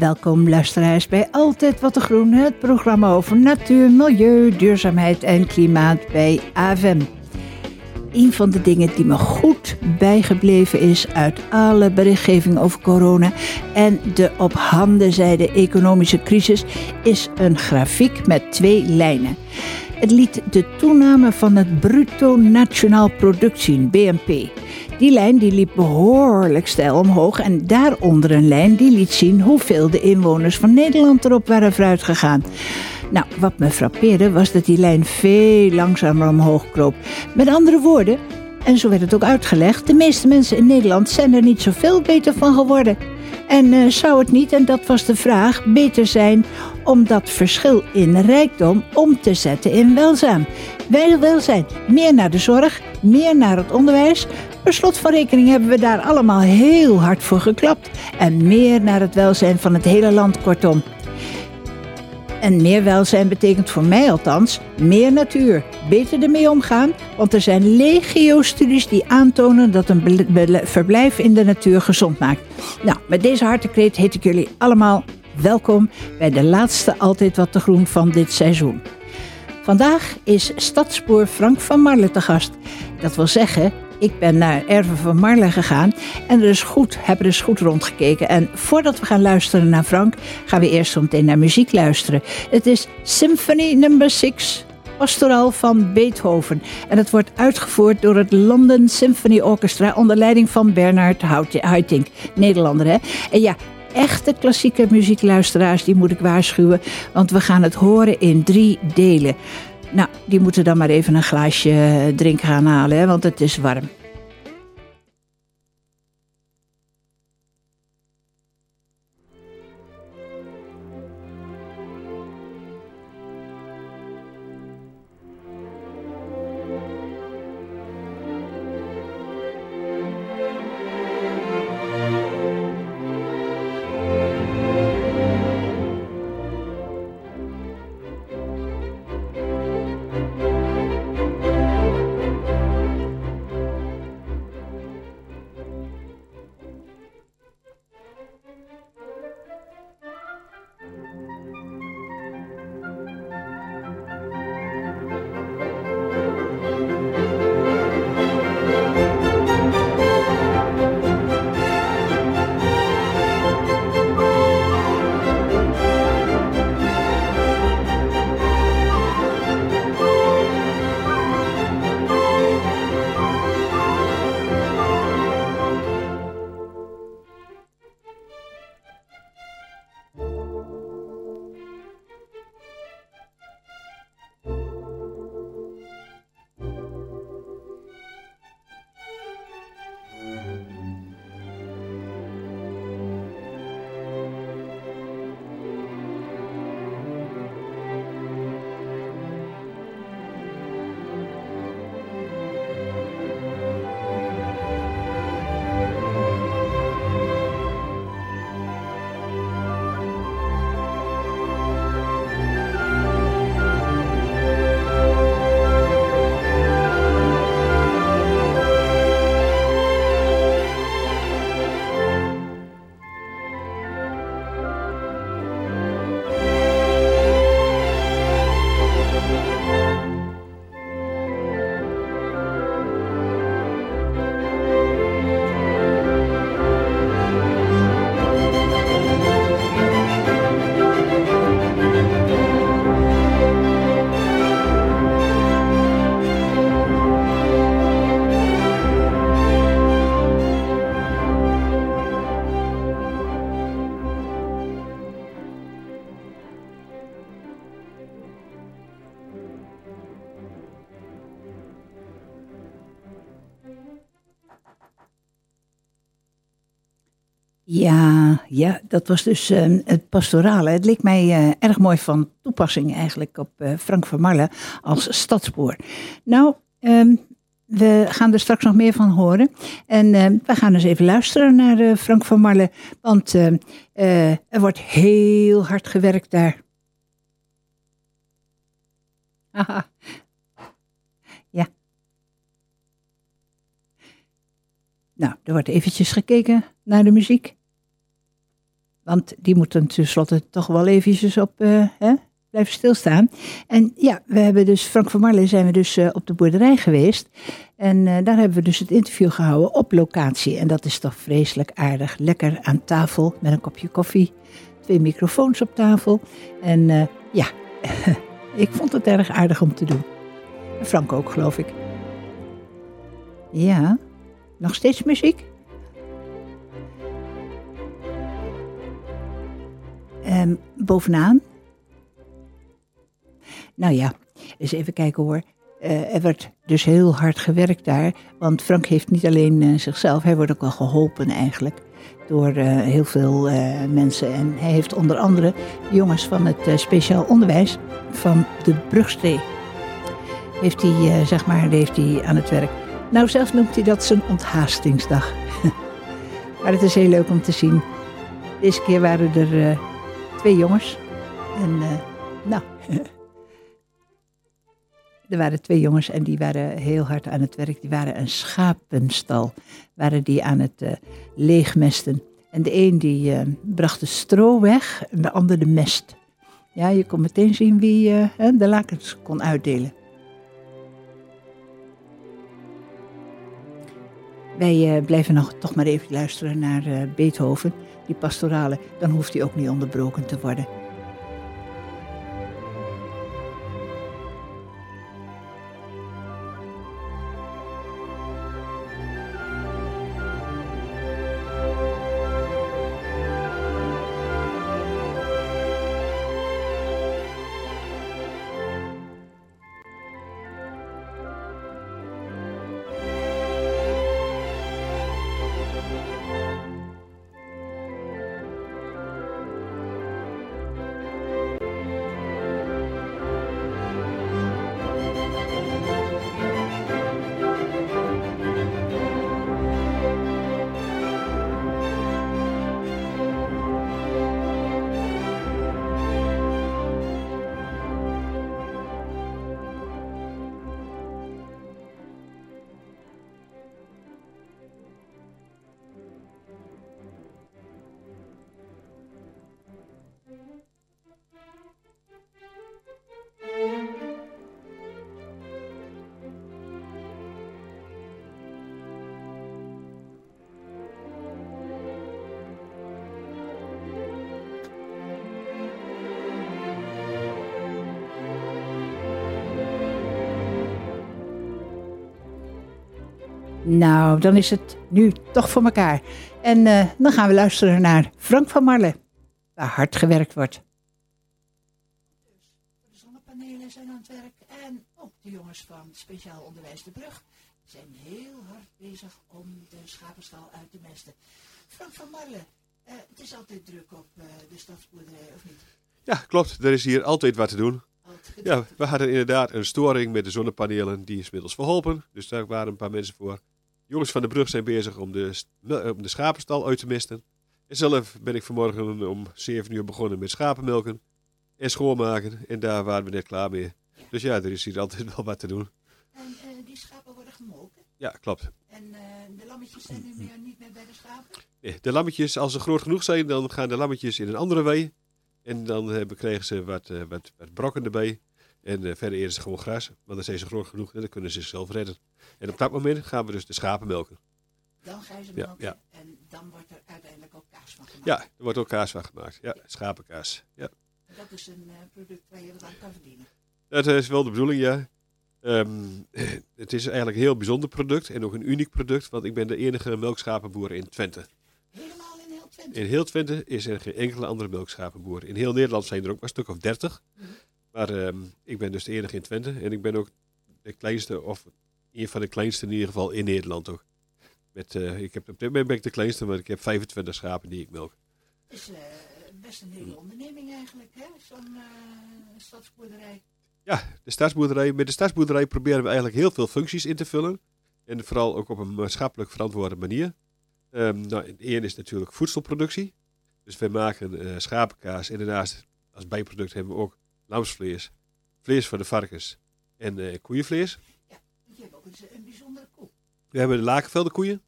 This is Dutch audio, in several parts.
welkom luisteraars bij Altijd Wat te Groen, het programma over natuur, milieu, duurzaamheid en klimaat bij AVM. Een van de dingen die me goed bijgebleven is uit alle berichtgeving over corona en de op handen zijde economische crisis, is een grafiek met twee lijnen. Het liet de toename van het bruto nationaal product zien, BNP. Die lijn die liep behoorlijk stijl omhoog en daaronder een lijn die liet zien hoeveel de inwoners van Nederland erop waren vooruit gegaan. Nou, wat me frappeerde was dat die lijn veel langzamer omhoog kroop. Met andere woorden, en zo werd het ook uitgelegd, de meeste mensen in Nederland zijn er niet zoveel beter van geworden. En uh, zou het niet, en dat was de vraag, beter zijn om dat verschil in rijkdom om te zetten in welzijn? Welzijn, meer naar de zorg, meer naar het onderwijs. Per slot van rekening hebben we daar allemaal heel hard voor geklapt. En meer naar het welzijn van het hele land, kortom. En meer welzijn betekent voor mij althans meer natuur. Beter ermee omgaan, want er zijn legio-studies die aantonen dat een verblijf in de natuur gezond maakt. Nou, met deze hartekreet heet ik jullie allemaal welkom bij de laatste Altijd Wat te Groen van dit seizoen. Vandaag is stadspoor Frank van Marle te gast. Dat wil zeggen, ik ben naar Erven van Marle gegaan en er is goed, heb er eens goed rondgekeken. En voordat we gaan luisteren naar Frank, gaan we eerst zo meteen naar muziek luisteren. Het is Symphony Number 6 pastoraal van Beethoven. En het wordt uitgevoerd door het London Symphony Orchestra onder leiding van Bernard Haitink, Nederlander hè. En ja, echte klassieke muziekluisteraars, die moet ik waarschuwen, want we gaan het horen in drie delen. Nou, die moeten dan maar even een glaasje drinken gaan halen, hè, want het is warm. Dat was dus uh, het pastorale. Het leek mij uh, erg mooi van toepassing eigenlijk op uh, Frank van Marle als stadspoor. Nou, um, we gaan er straks nog meer van horen. En we gaan eens even luisteren naar Frank van Marle. Want er wordt heel hard gewerkt daar. Ja. Nou, er wordt eventjes gekeken naar de muziek. Want die moeten tenslotte toch wel eventjes op uh, hè, blijven stilstaan. En ja, we hebben dus, Frank van Marle zijn we dus uh, op de boerderij geweest. En uh, daar hebben we dus het interview gehouden op locatie. En dat is toch vreselijk aardig. Lekker aan tafel met een kopje koffie. Twee microfoons op tafel. En ja, ik vond het erg aardig om te doen. Frank ook, geloof ik. Ja, nog steeds muziek? Um, bovenaan. Nou ja, eens even kijken hoor. Uh, er werd dus heel hard gewerkt daar. Want Frank heeft niet alleen uh, zichzelf, hij wordt ook wel geholpen eigenlijk. Door uh, heel veel mensen. En hij heeft onder andere jongens van het speciaal onderwijs van de Brugstree. Heeft hij, zeg maar, heeft hij aan het werk. Nou, zelf noemt hij dat zijn onthaastingsdag. maar het is heel leuk om te zien. Deze keer waren er twee jongens. En uh, nou, er waren twee jongens en die waren heel hard aan het werk. Die waren een schapenstal, waren die aan het uh, leegmesten. En de een die uh, bracht de stro weg en de ander de mest. Ja, je kon meteen zien wie de lakens kon uitdelen. Wij blijven nog toch maar even luisteren naar Beethoven die pastorale, dan hoeft die ook niet onderbroken te worden. Nou, dan is het nu toch voor elkaar. En uh, dan gaan we luisteren naar Frank van Marle, waar hard gewerkt wordt. De zonnepanelen zijn aan het werk en ook de jongens van Speciaal Onderwijs De Brug zijn heel hard bezig om de schapenstal uit te mesten. Frank van Marle, uh, het is altijd druk op uh, de stadsboerderij, of niet? Ja, klopt. Er is hier altijd wat te doen. Ja, we hadden inderdaad een storing met de zonnepanelen. Die is inmiddels verholpen. Dus daar waren een paar mensen voor. Jongens van de brug zijn bezig om de, om de schapenstal uit te misten. En zelf ben ik vanmorgen om 7 uur begonnen met schapenmelken en schoonmaken. En daar waren we net klaar mee. Dus ja, er is hier altijd wel wat te doen. En uh, die schapen worden gemolken? Ja, klopt. En uh, de lammetjes zijn nu meer, niet meer bij de schapen? Nee, de lammetjes, als ze groot genoeg zijn, dan gaan de lammetjes in een andere wei. En dan uh, krijgen ze wat, wat, wat brokken erbij. En verder eten ze gewoon gras. Want dan zijn ze groot genoeg en dan kunnen ze zichzelf redden. En op dat moment gaan we dus de schapen melken. Dan ga je ze melken ja, en dan wordt er uiteindelijk ook kaas van gemaakt. Ja, er wordt ook kaas van gemaakt. Ja, schapenkaas. Ja. Dat is een uh, product waar je wat aan kan verdienen. Dat is wel de bedoeling, ja. Um, het is eigenlijk een heel bijzonder product en ook een uniek product, want ik ben de enige melkschapenboer in Twente. Helemaal in heel Twente? In heel Twente is er geen enkele andere melkschapenboer. In heel Nederland zijn er ook maar een stuk of dertig. Mm -hmm. Maar um, ik ben dus de enige in Twente en ik ben ook de kleinste, of een van de kleinste in ieder geval in Nederland ook. Met, uh, ik heb, op dit moment ben ik de kleinste, maar ik heb 25 schapen die ik melk. Het is uh, best een hele onderneming eigenlijk, hè? Zo'n uh, stadsboerderij. Ja, de stadsboerderij. Met de stadsboerderij proberen we eigenlijk heel veel functies in te vullen. En vooral ook op een maatschappelijk verantwoorde manier. Um, nou, ene is natuurlijk voedselproductie. Dus wij maken schapenkaas en daarnaast als bijproduct hebben we ook lamsvlees, vlees voor de varkens en koeienvlees een, een bijzondere koe. We hebben de Lakenvelde koeien.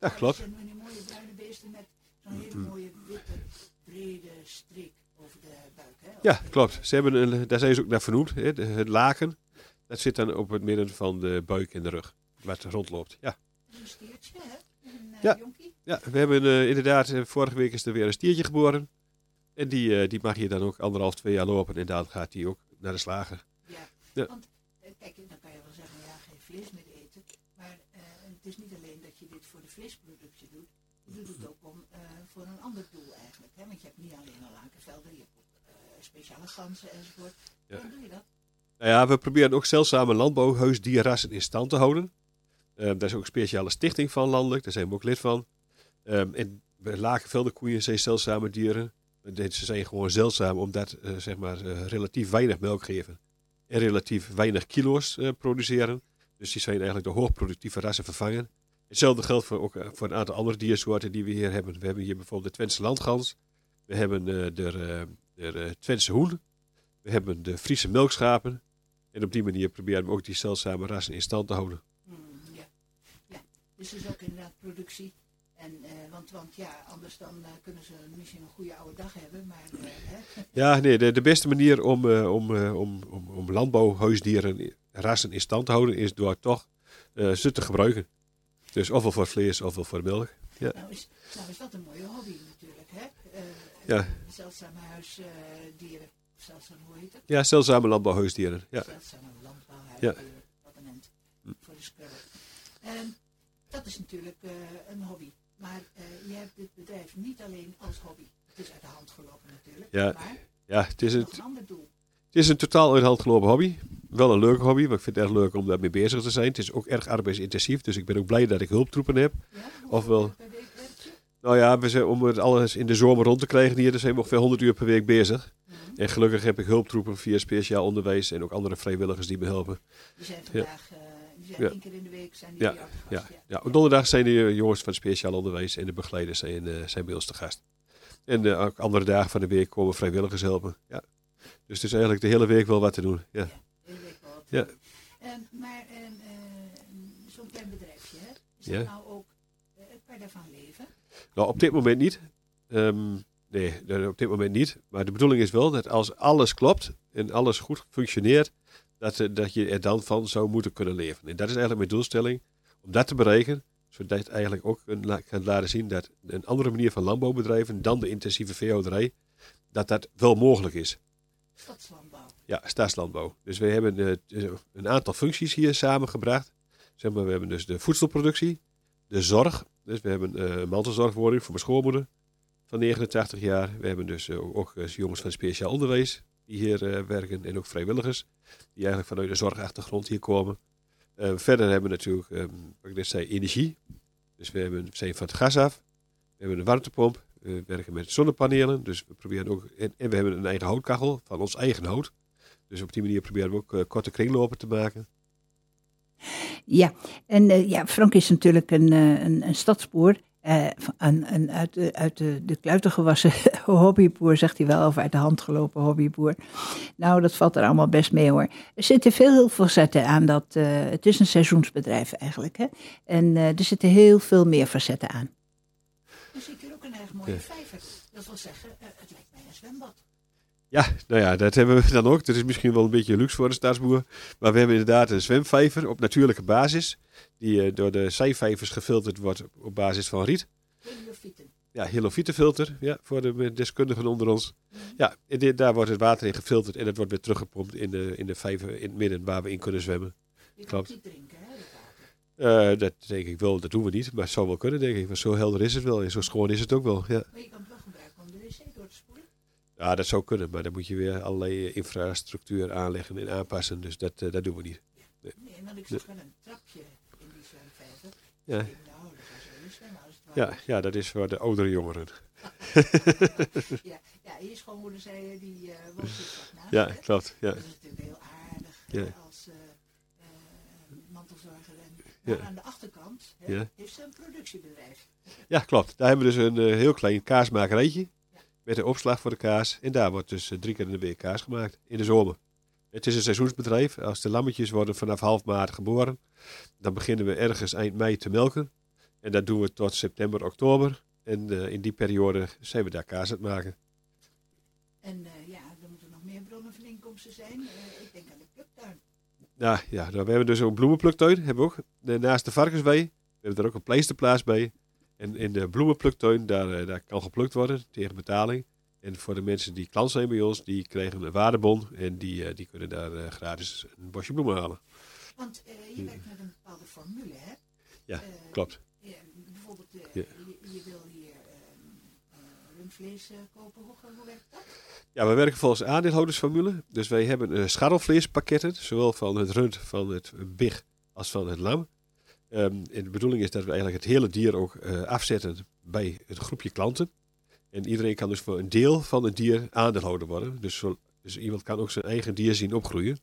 Ja, klopt. Dat zijn mooie bruine beesten met zo'n hele mooie witte Ja, klopt. Ze hebben een, daar zijn ze ook naar vernoemd, hè, de- het laken. Dat zit dan op het midden van de buik en de rug, waar het rondloopt. Ja, Een stiertje, hè? Een uh, Ja. jonkie. ja we hebben eh, inderdaad, eh, vorige week is er weer een stiertje geboren. En die, eh, die mag je dan ook anderhalf, twee jaar lopen en dan gaat die ook naar de slager. Ja. Ja. Want, eh, kijk, dan kan je wel zeggen, ja, geen vlees meer eten. Maar eh, het is niet alleen dat je dit voor de vleesproductie doet. Je doet het ook om, voor een ander doel eigenlijk. Hè? Want je hebt niet alleen al lakenvelden, je hebt ook speciale ganzen enzovoort. Ja. Hoe doe je dat? Nou ja, we proberen ook zeldzame landbouwhuisdierrassen in stand te houden. Daar is ook een speciale stichting van landelijk, daar zijn we ook lid van. Ehm en bij lakenvelden koeien zijn zeldzame dieren. Ze zijn gewoon zeldzaam omdat eh, zeg maar, eh, relatief weinig melk geven. En relatief weinig kilo's eh, produceren. Dus die zijn eigenlijk de hoogproductieve rassen vervangen. Hetzelfde geldt voor, ook, voor een aantal andere diersoorten die we hier hebben. We hebben hier bijvoorbeeld de Twentse landgans. We hebben de, Twentse hoen. We hebben de Friese melkschapen. En op die manier proberen we ook die zeldzame rassen in stand te houden. Hmm, ja. ja, dus is ook inderdaad productie. En, eh, want, want ja, anders dan eh, kunnen ze misschien een goede oude dag hebben. Maar hè? Ja, nee, de, de beste manier om, om, om, om, landbouwhuisdieren rassen in stand te houden is door toch ze te gebruiken. Dus ofwel voor vlees ofwel voor melk. Ja. Nou, is, nou is dat een mooie hobby natuurlijk. Hè? Ja. Zeldzame huisdieren. zeldzaam, hoe heet het? Ja, zeldzame landbouwhuisdieren. Ja. Zeldzame landbouwhuisdieren. Ja. Voor de scrubber. Dat is natuurlijk een hobby. Maar eh, je hebt dit bedrijf niet alleen als hobby. Het is uit de hand gelopen natuurlijk. Ja, maar ja het, is een, ander doel. het is een totaal uit de hand gelopen hobby. Wel een leuke hobby, want ik vind het erg leuk om daarmee bezig te zijn. Het is ook erg arbeidsintensief, dus ik ben ook blij dat ik hulptroepen heb. Ja? Ofwel-? Nou ja, we zijn, om het alles in de zomer rond te krijgen hier, zijn we ongeveer 100 uur per week bezig. En gelukkig heb ik hulptroepen via speciaal onderwijs en ook andere vrijwilligers die me helpen. Die zijn vandaag, eh, die zijn Ja. één keer in de week zijn die Ja, Ja, ja. op donderdag zijn de jongens van speciaal onderwijs en de begeleiders zijn, eh, zijn bij ons te gast. En eh, ook andere dagen van de week komen vrijwilligers helpen. Ja. Dus het is eigenlijk de hele week wel wat te doen. Ja. De hele week wel wat. Ja. Ehm, maar ehm, eh, zo'n klein bedrijfje, hè? is dat nou ook, kan je daarvan leven? Nou, op dit moment niet. Ehm, nee, op dit moment niet. Maar de bedoeling is wel dat als alles klopt en alles goed functioneert, dat, eh, dat je er dan van zou moeten kunnen leven. En dat is eigenlijk mijn doelstelling, om dat te bereiken, zodat je eigenlijk ook kan laten zien dat een andere manier van landbouwbedrijven dan de intensieve veehouderij, dat dat wel mogelijk is. Stadslandbouw. Ja, staatslandbouw. Dus we hebben eh, een aantal functies hier samengebracht. Zeg maar, we hebben dus de voedselproductie, de zorg. Dus we hebben eh, een mantelzorgwoning voor mijn schoonmoeder van 89 jaar. We hebben dus eh, ook eh, jongens van speciaal onderwijs die hier eh, werken en ook vrijwilligers die eigenlijk vanuit de zorgachtergrond hier komen. Eh, verder hebben we natuurlijk, eh, wat ik net zei, energie. Dus we hebben, zijn van het gas af. We hebben een warmtepomp. We werken met zonnepanelen. Dus we proberen ook, en, we hebben een eigen houtkachel van ons eigen hout. Dus op die manier proberen we ook eh, korte kringlopen te maken. Ja, en ja, Frank is natuurlijk een, eh, een, een stadsboer. Eh, een, een uit, de, uit de, de kluiten gewassen hobbyboer, zegt hij wel, of uit de hand gelopen hobbyboer. Nou, dat valt er allemaal best mee hoor. Er zitten veel facetten aan dat. eh, het is een seizoensbedrijf eigenlijk. Hè? En eh, er zitten heel veel meer facetten aan. Dan zie ik hier ook een erg mooie Ja. vijver. Dat wil zeggen, eh, het lijkt mij een zwembad. Ja, nou ja, dat hebben we dan ook. Dat is misschien wel een beetje luxe voor de stadsboer. Maar we hebben inderdaad een zwemvijver op natuurlijke basis. Die eh, door de zijvijvers gefilterd wordt op basis van riet. Heliofieten. Ja, helofietenfilter, ja, voor de deskundigen onder ons. Ja, en dit, daar wordt het water in gefilterd en het wordt weer teruggepompt in de, in de vijver in het midden waar we in kunnen zwemmen. Je Klopt. niet drinken, hè, dat. Eh, dat denk ik wel, dat doen we niet, maar het zou wel kunnen, denk ik. Want zo helder is het wel en zo schoon is het ook wel. Ja. Maar je kan ja, dat zou kunnen, maar dan moet je weer allerlei eh, infrastructuur aanleggen en aanpassen. Dus dat, eh, dat doen we niet. Nee, want ik zag wel een trapje in die zwemvijver. Ja, Ik denk, nou, dat was wel ja, ja dat is voor de oudere jongeren. ja, ja, je schoonmoeder zei, die eh woont naast. Ja, hè? klopt. Ja. Dat is natuurlijk heel aardig Ja. als eh, eh, mantelzorger. En, maar Ja. aan de achterkant hè, heeft ze een productiebedrijf. ja, klopt. Daar hebben we dus een heel klein kaasmakerijtje. Met een opslag voor de kaas. En daar wordt dus eh, drie keer in de week kaas gemaakt. In de zomer. Het is een seizoensbedrijf. Als de lammetjes worden vanaf half maart geboren. Dan beginnen we ergens eind mei te melken. En dat doen we tot september, oktober. En eh, in die periode zijn we daar kaas aan het maken. En eh, ja, er moeten nog bloemse zijn? Uh, ik denk aan de pluktuin. Nou ja, nou, we hebben dus ook een bloemenpluktuin. Hebben we ook. Naast de varkenswei. We hebben er ook een pleisterplaats bij. En in de bloemenpluktuin, daar, uh, daar kan geplukt worden tegen betaling. En voor de mensen die klant zijn bij ons, die krijgen een waardebon. En die, uh, die kunnen daar gratis een bosje bloemen halen. Want je werkt met een bepaalde formule, hè? Ja, klopt. Ja, bijvoorbeeld, ja. Je, je, wil hier rundvlees kopen. Hoe, hoe werkt dat? Ja, we werken volgens aandeelhoudersformule. Dus wij hebben scharrelvleespakketten, zowel van het rund, van het big als van het lam. Um, en de bedoeling is dat we eigenlijk het hele dier ook uh, afzetten bij het groepje klanten. En iedereen kan dus voor een deel van het dier aandeelhouder worden. Dus, zo, dus iemand kan ook zijn eigen dier zien opgroeien.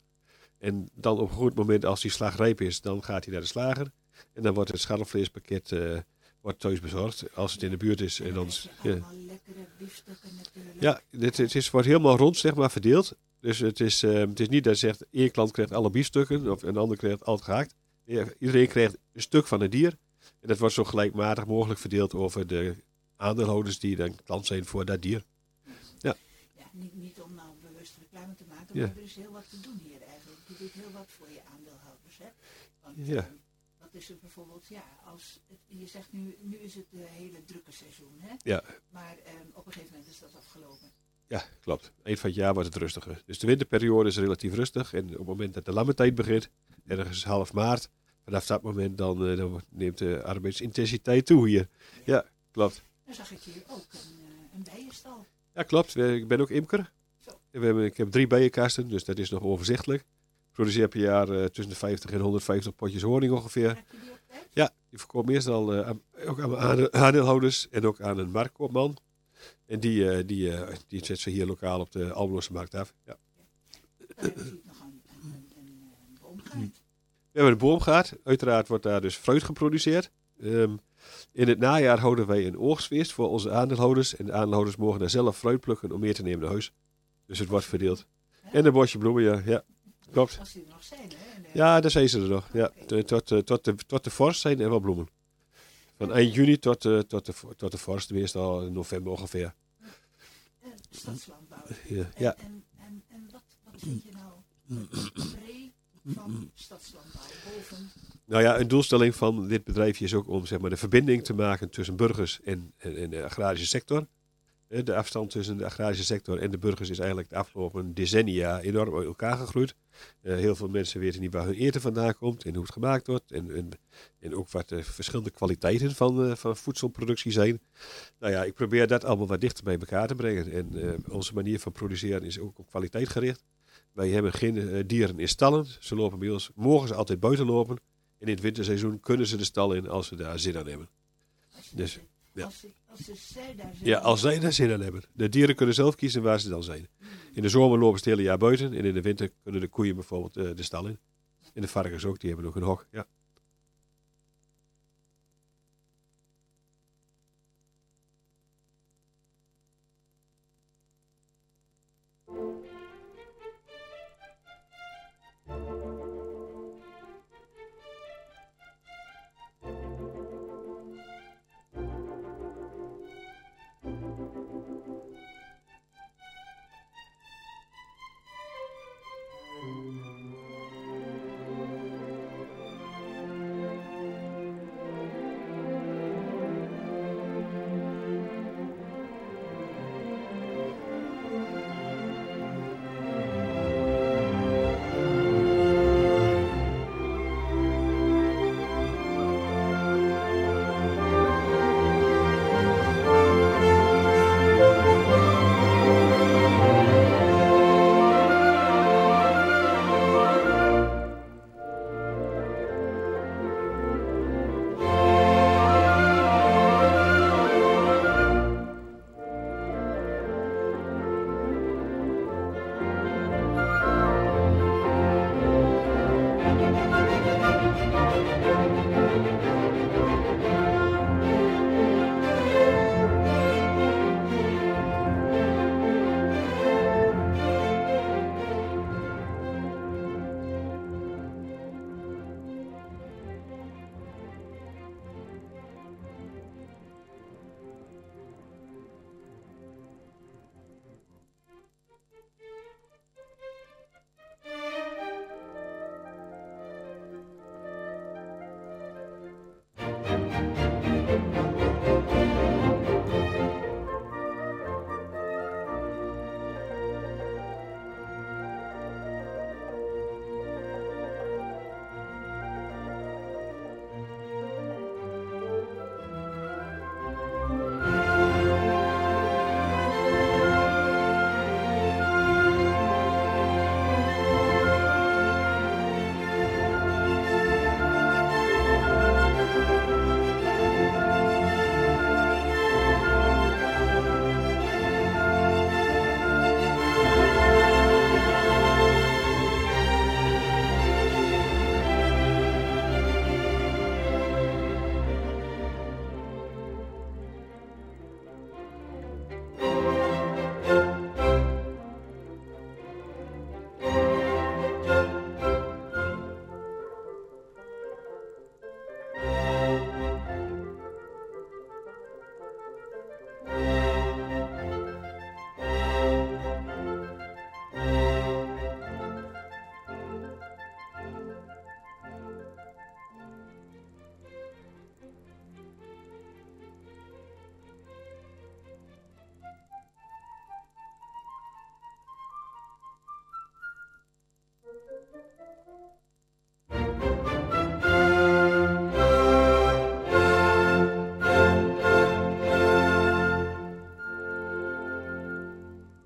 En dan op een goed moment, als die slag rijp is, dan gaat hij naar de slager. En dan wordt het scharrelvleespakket uh, wordt thuis bezorgd als het in de buurt is. En dan, ja, lekkere biefstukken natuurlijk. Ja, dit, het is, wordt helemaal rond zeg maar, verdeeld. Dus het is, uh, het is niet dat je zegt, één klant krijgt alle biefstukken of een ander krijgt al gehaakt. Iedereen krijgt een stuk van het dier. En dat wordt zo gelijkmatig mogelijk verdeeld over de aandeelhouders die dan klant zijn voor dat dier. Ja, ja niet, niet om nou bewust reclame te maken, maar er is heel wat te doen hier eigenlijk. Je doet heel wat voor je aandeelhouders. Hè? Want, ja. Uh, is het bijvoorbeeld, ja, als het, je zegt nu, nu is het de hele drukke seizoen, hè? Ja. Maar um, op een gegeven moment is dat afgelopen. Ja, klopt. Eind van het jaar wordt het rustiger. Dus de winterperiode is relatief rustig. En op het moment dat de lamme begint, ergens half maart, vanaf dat moment dan, uh, dan neemt de arbeidsintensiteit toe hier. Ja, klopt. Dan zag ik hier ook een, uh, een bijenstal. Ja, klopt. Ik ben ook imker. We hebben, ik heb drie bijenkasten, dus dat is nog overzichtelijk produceer per jaar uh, tussen de 50 en 150 potjes honing ongeveer. Ja, die verkoopt meestal uh, aan, ook aan aandeelhouders en ook aan een marktkoopman. En die, uh, die, uh, die zet ze hier lokaal op de Almeloze markt af. Ja. We hebben een boomgaard. Uiteraard wordt daar dus fruit geproduceerd. Um, in het najaar houden wij een oogstfeest voor onze aandeelhouders. En de aandeelhouders mogen daar zelf fruit plukken om meer te nemen naar huis. Dus het wordt verdeeld. En een bosje bloemen, ja. ja. Klopt. Als die er nog zijn, hè? Ja, daar zijn ze er nog. Ja. Tot, uh, tot, de, tot de vorst zijn er wel bloemen. Van eind juni tot, uh, tot, de, tot de vorst, meestal in november ongeveer. Uh, stadslandbouw. Ja. ja. En, en, en wat, wat vind je nou van stadslandbouw boven? Nou ja, een doelstelling van dit bedrijfje is ook om zeg maar, de verbinding te maken tussen burgers en, en, en de agrarische sector. De afstand tussen de agrarische sector en de burgers is eigenlijk de afgelopen decennia enorm uit elkaar gegroeid. Uh, heel veel mensen weten niet waar hun eten vandaan komt en hoe het gemaakt wordt. En, en, en ook wat de verschillende kwaliteiten van, uh, van voedselproductie zijn. Nou ja, ik probeer dat allemaal wat dichter bij elkaar te brengen. En uh, onze manier van produceren is ook op kwaliteit gericht. Wij hebben geen dieren in stallen. Ze lopen bij ons, mogen ze altijd buiten lopen. En in het winterseizoen kunnen ze de stal in als ze daar zin aan hebben. Dus, ja. Als, als zij daar zin ja, als zij daar zin aan hebben. De dieren kunnen zelf kiezen waar ze dan zijn. In de zomer lopen ze het hele jaar buiten. En in de winter kunnen de koeien bijvoorbeeld uh, de stal in. En de varkens ook, die hebben ook een hok. Ja.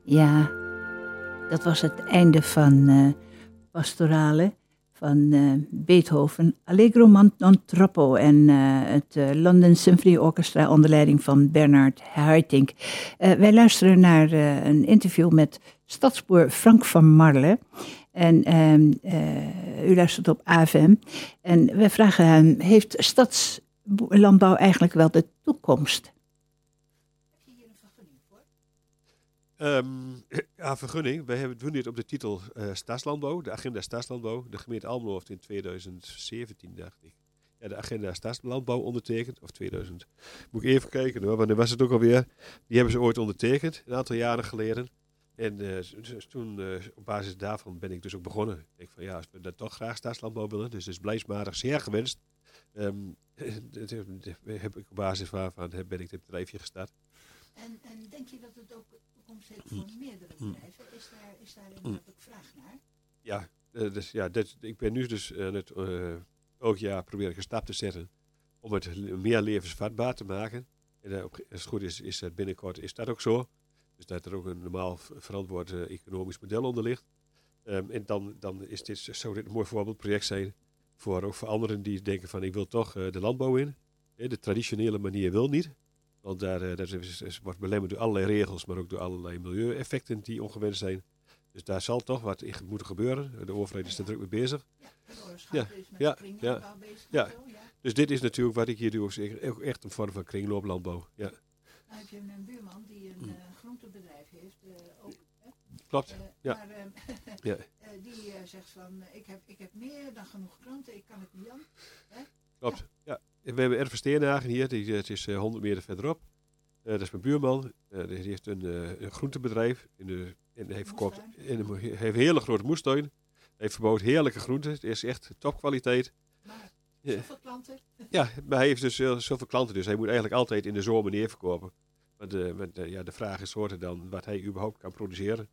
Ja, dat was het einde van uh, Pastorale van uh, Beethoven. Allegro non troppo en uh, het London Symphony Orchestra onder leiding van Bernard Haitink. wij luisteren naar een interview met stadsboer Frank van Marle. En ehm, u luistert op AFM. En wij vragen hem, heeft stadslandbouw eigenlijk wel de toekomst? Um, ja, vergunning. Wij hebben, doen dit op de titel uh, Staatslandbouw, de agenda Staatslandbouw. De gemeente Almelo heeft in 2017, dacht ik, ja, de agenda Staatslandbouw ondertekend. Of 2000, moet ik even kijken hoor, wanneer was het ook alweer. Die hebben ze ooit ondertekend, een aantal jaren geleden. En uh, toen, uh, op basis daarvan ben ik dus ook begonnen. Ik denk van ja, als we dat toch graag staatslandbouw willen, dus is blijsmatig zeer gewenst. Um, heb ik op basis waarvan ben ik dit bedrijfje gestart. En, en denk je dat het ook heeft voor meerdere mm. bedrijven? Is daar, is daar inderdaad mm. ook vraag naar? Ja, uh, dus, ja dit, ik ben nu dus uh, het, uh, elk jaar proberen een stap te zetten om het meer levensvatbaar te maken. En als het goed is, is dat binnenkort is dat ook zo. Dus dat er ook een normaal verantwoord economisch model onder ligt. Um, en dan, dan is dit, zou dit een mooi voorbeeldproject zijn voor, ook voor anderen die denken van ik wil toch de landbouw in. De traditionele manier wil niet. Want daar, uh, dat is, is, wordt belemmerd door allerlei regels, maar ook door allerlei milieueffecten die ongewenst zijn. Dus daar zal toch wat in moeten gebeuren. De overheid is er druk mee bezig. Ja, ja, ja, ja. Dus dit is natuurlijk wat ik hier doe, ook echt een vorm van kringlooplandbouw. Ja. Nou heb je een buurman die een uh, groentebedrijf heeft, uh, ook. Hè? Klopt, uh, ja. Maar ja. die zegt van, ik heb, ik heb meer dan genoeg klanten, ik kan het niet aan. Klopt, ja. We hebben Erven Steenhagen hier, die, het is 100 eh, meter verderop. Uh, dat is mijn buurman. Uh, die heeft een, uh, een groentebedrijf. In de, en heeft, verkoopt, in een, heeft een hele grote moestuin. Hij heeft verbouwd heerlijke groenten. Het is echt topkwaliteit. Maar zoveel klanten? Ja, maar hij heeft dus zoveel klanten. Dus hij moet eigenlijk altijd in de zomer neerverkopen. Maar de, de, ja, de vraag is soorten dan wat hij überhaupt kan produceren.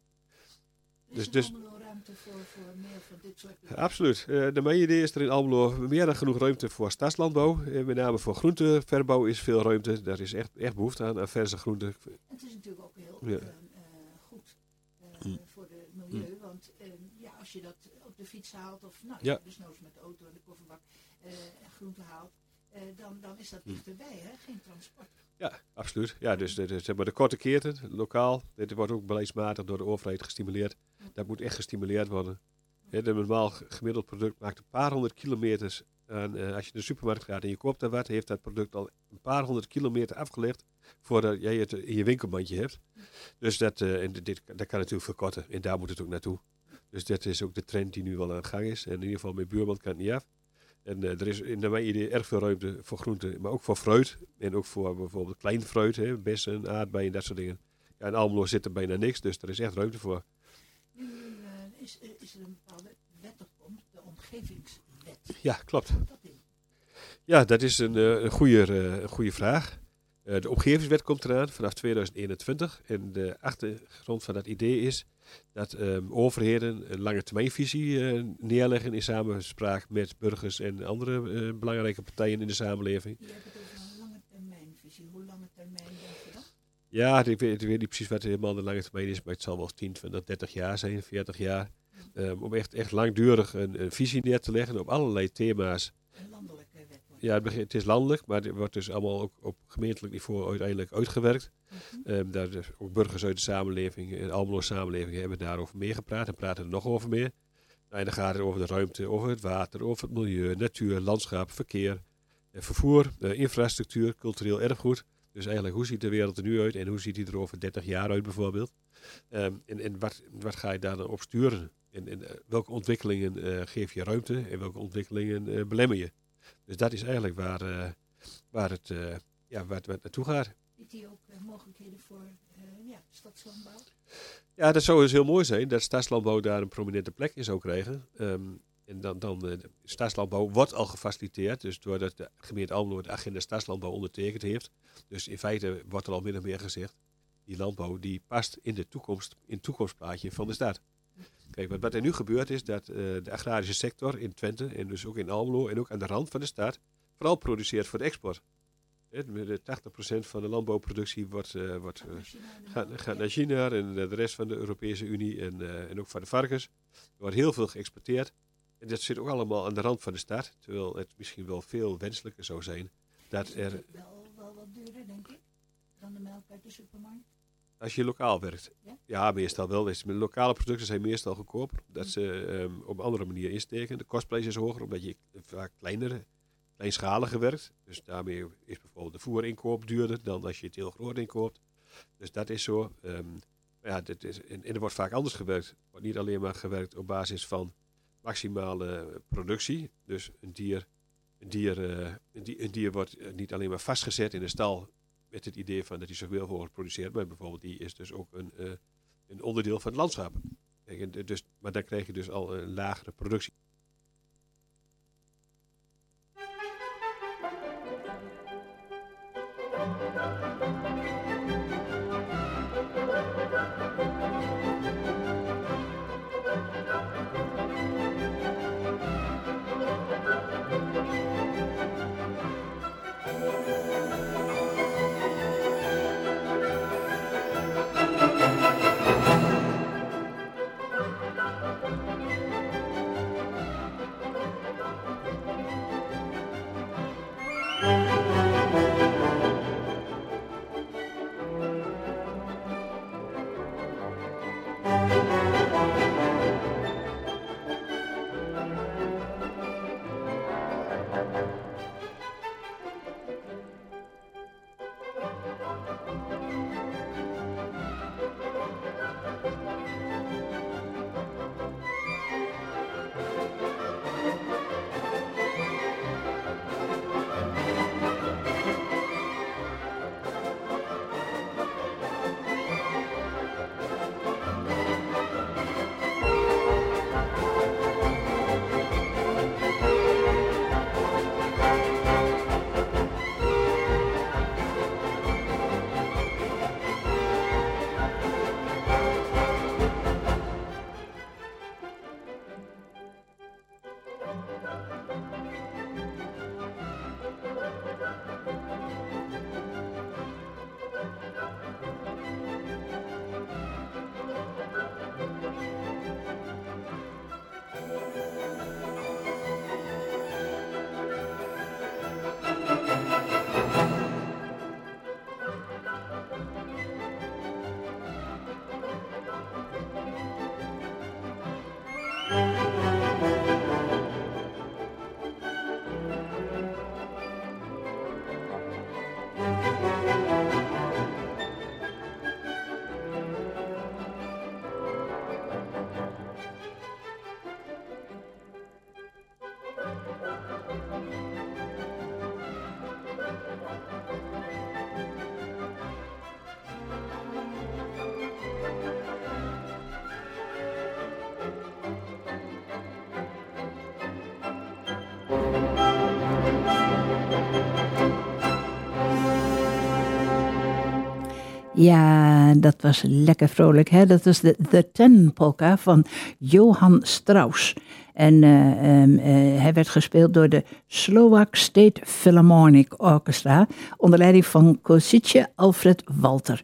Dus, dus, ruimte voor, voor meer van dit soort Absoluut. Uh, de idee is er in Almelo meer dan genoeg ruimte voor stadslandbouw. Uh, met name voor groenteverbouw is veel ruimte. Daar is echt, echt behoefte aan, aan verse groenten. Het is natuurlijk ook heel ja. uh, goed mm. voor het milieu. Mm. Want ja, als je dat op de fiets haalt of nou, ja. dus met de auto en de kofferbak groente haalt. dan, dan is dat mm. dichterbij, hè? geen transport. Ja, absoluut. Ja, dus de, de, zeg maar de korte keerten, lokaal, dit wordt ook beleidsmatig door de overheid gestimuleerd. Dat moet echt gestimuleerd worden. Een normaal gemiddeld product maakt een paar honderd kilometers. En uh, als je naar de supermarkt gaat en je koopt daar wat, heeft dat product al een paar honderd kilometer afgelegd voordat jij het in je winkelmandje hebt. Dus dat, uh, en dit, dat kan natuurlijk verkorten en daar moet het ook naartoe. Dus dat is ook de trend die nu wel aan gang is. En in ieder geval met buurman kan het niet af. En uh, er is in mijn idee erg veel ruimte voor groenten, maar ook voor fruit. En ook voor bijvoorbeeld klein fruit, hè, bessen, aardbeien, dat soort dingen. Ja, in Almelo zit er bijna niks, dus er is echt ruimte voor. Nu uh, is, is, er een bepaalde wet op komt, de omgevingswet. Ja, klopt. Ja, dat is een, uh, een, goede, een goede vraag. de omgevingswet komt eraan vanaf 2021. En de achtergrond van dat idee is dat um, overheden een lange termijnvisie uh, neerleggen in samenspraak met burgers en andere uh, belangrijke partijen in de samenleving hebt het over een lange termijnvisie. Hoe lange termijn denk je dat? Ja, ik weet, ik weet, niet precies wat helemaal de lange termijn is, maar het zal wel 10, 20, 30 jaar zijn, 40 jaar. Um, om echt, echt langdurig een, een, visie neer te leggen op allerlei thema's. Landelijke wet. Ja, het, het, is landelijk, maar het wordt dus allemaal ook op gemeentelijk niveau uiteindelijk uitgewerkt. Um, daar dus ook burgers uit de samenleving, de Almelo samenleving, hebben daarover meer gepraat en praten er nog over meer. Nou, en dan gaat het over de ruimte, over het water, over het milieu, natuur, landschap, verkeer, eh, vervoer, eh, infrastructuur, cultureel erfgoed. Dus eigenlijk, hoe ziet de wereld er nu uit en hoe ziet die er over 30 jaar uit bijvoorbeeld? Um, en en wat, wat ga je daar dan op sturen? En, en uh, welke ontwikkelingen uh, geef je ruimte en welke ontwikkelingen uh, belemmer je? Dus dat is eigenlijk waar, waar, het, ja, waar, het, waar het naartoe gaat. Biedt die ook mogelijkheden voor ja, stadslandbouw? Ja, dat zou dus heel mooi zijn dat stadslandbouw daar een prominente plek in zou krijgen. Um, en dan, dan uh, staatslandbouw wordt al gefaciliteerd, dus doordat de gemeente Almelo de agenda staatslandbouw ondertekend heeft. Dus in feite wordt er al min of meer gezegd, die landbouw die past in de toekomst, in het toekomstplaatje van de stad. Kijk, wat, er nu gebeurt is dat uh, de agrarische sector in Twente en dus ook in Almelo en ook aan de rand van de stad vooral produceert voor de export met de 80% van de landbouwproductie wordt, eh, wordt, eh, gaat, naar China en de rest van de Europese Unie en, eh, en ook van de varkens. Er wordt heel veel geëxporteerd. En dat zit ook allemaal aan de rand van de stad. Terwijl het misschien wel veel wenselijker zou zijn dat er, Wel, wel wat duurder, denk ik, dan de melk uit de supermarkt. als je lokaal werkt. Ja? Ja, meestal wel. Dus de lokale producten zijn meestal goedkoper. Dat ze ehm, op een andere manier insteken. De kostprijs is hoger omdat je vaak kleiner, kleinschaliger werkt. Dus daarmee is bijvoorbeeld de voerinkoop duurder dan als je het heel groot inkoopt. Dus dat is zo. Ehm, ja, dit is, en, en er wordt vaak anders gewerkt. Er wordt niet alleen maar gewerkt op basis van maximale productie. Dus een dier, een dier, eh, een dier, dier wordt eh, niet alleen maar vastgezet in een stal met het idee van dat hij zoveel mogelijk produceert. Maar bijvoorbeeld die is dus ook een, eh, een onderdeel van het landschap. Dus, maar dan krijg je dus al een lagere productie. Ja, dat was lekker vrolijk. Hè? Dat was de The Ten Polka van Johann Strauss. En eh, ehm, eh, hij werd gespeeld door de Slovak State Philharmonic Orchestra. Onder leiding van Kositje Alfred Walter.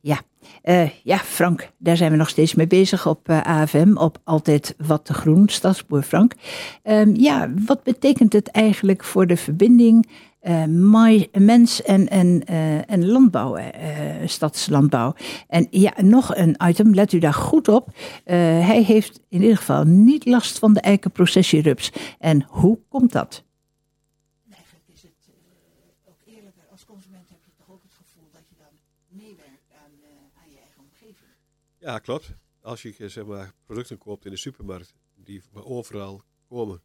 Ja, eh, ja, Frank, daar zijn we nog steeds mee bezig op eh, AFM. Op Altijd Wat te Groen, Stadsboer Frank. Ehm, ja, wat betekent het eigenlijk voor de verbinding eh, mai- mens en, en, en landbouw, stadslandbouw. En ja, nog een item, let u daar goed op. Hij heeft in ieder geval niet last van de eikenprocessierups. En hoe komt dat? Eigenlijk is het ook eerlijker. Als consument heb je toch ook het gevoel dat je dan meewerkt aan, aan je eigen omgeving. Ja, klopt. Als je zeg maar, producten koopt in de supermarkt die overal komen,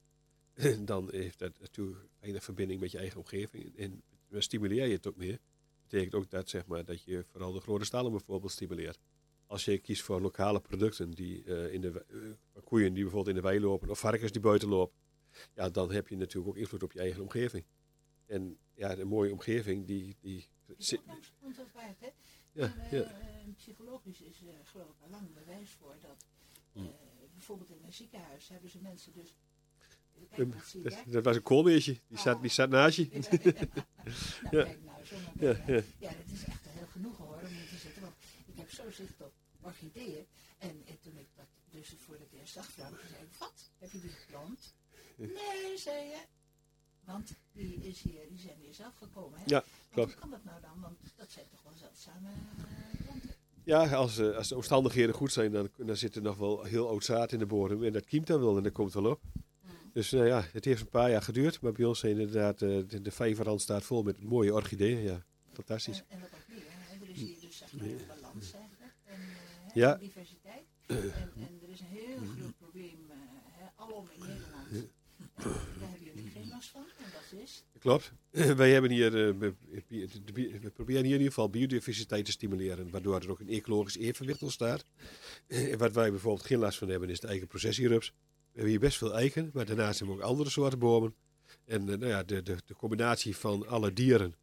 dan heeft dat natuurlijk weinig verbinding met je eigen omgeving. En dan stimuleer je het ook meer. Dat betekent ook dat, zeg maar, dat je vooral de grote stallen bijvoorbeeld stimuleert. Als je kiest voor lokale producten, die, eh, in de, eh, koeien die bijvoorbeeld in de wei lopen, of varkens die buiten lopen, ja, dan heb je natuurlijk ook invloed op je eigen omgeving. En ja, een mooie omgeving, die... die zit- ja, ja. psychologisch is er geloof ik al lang bewijs voor dat eh, bijvoorbeeld in een ziekenhuis hebben ze mensen dus. Kijk, dat was een koolmeesje, die zat, die zat naast je. Nou, Ja. kijk nou, zo Ja, ja. ja, dat is echt heel genoeg hoor, om hier te zitten. Want ik heb zo zicht op orchideeën. En, en toen ik dat dus voor het eerst zag, zei ik, wat, heb je die geplant? Nee, zei je. Want die, is hier, die zijn hier zelf gekomen. Hè? Ja, klopt. Hoe kan dat nou dan? Want dat zijn toch eh, planten. Ja, als, eh, als de omstandigheden goed zijn, dan, dan zit er nog wel heel oud zaad in de bodem. En dat kiemt dan wel en dat komt wel op. Dus nou ja, het heeft een paar jaar geduurd. Maar bij ons zijn inderdaad, eh, de, de vijverrand staat vol met mooie orchideeën. Ja, fantastisch. En, en wat ook meer, hè? er is hier dus zeg maar een balans eigenlijk. En, Ja. en diversiteit. En, en er is een heel groot probleem, hè, alom in Nederland daar hebben jullie geen last van. En dat is, Klopt. Wij hebben hier, eh, we, proberen hier in ieder geval biodiversiteit te stimuleren. Waardoor er ook een ecologisch evenwicht ontstaat. En wat wij bijvoorbeeld geen last van hebben, is de eigen processierups. We hebben hier best veel eiken, maar daarnaast hebben we ook andere soorten bomen. En eh, nou ja, de, de, de combinatie van alle dieren,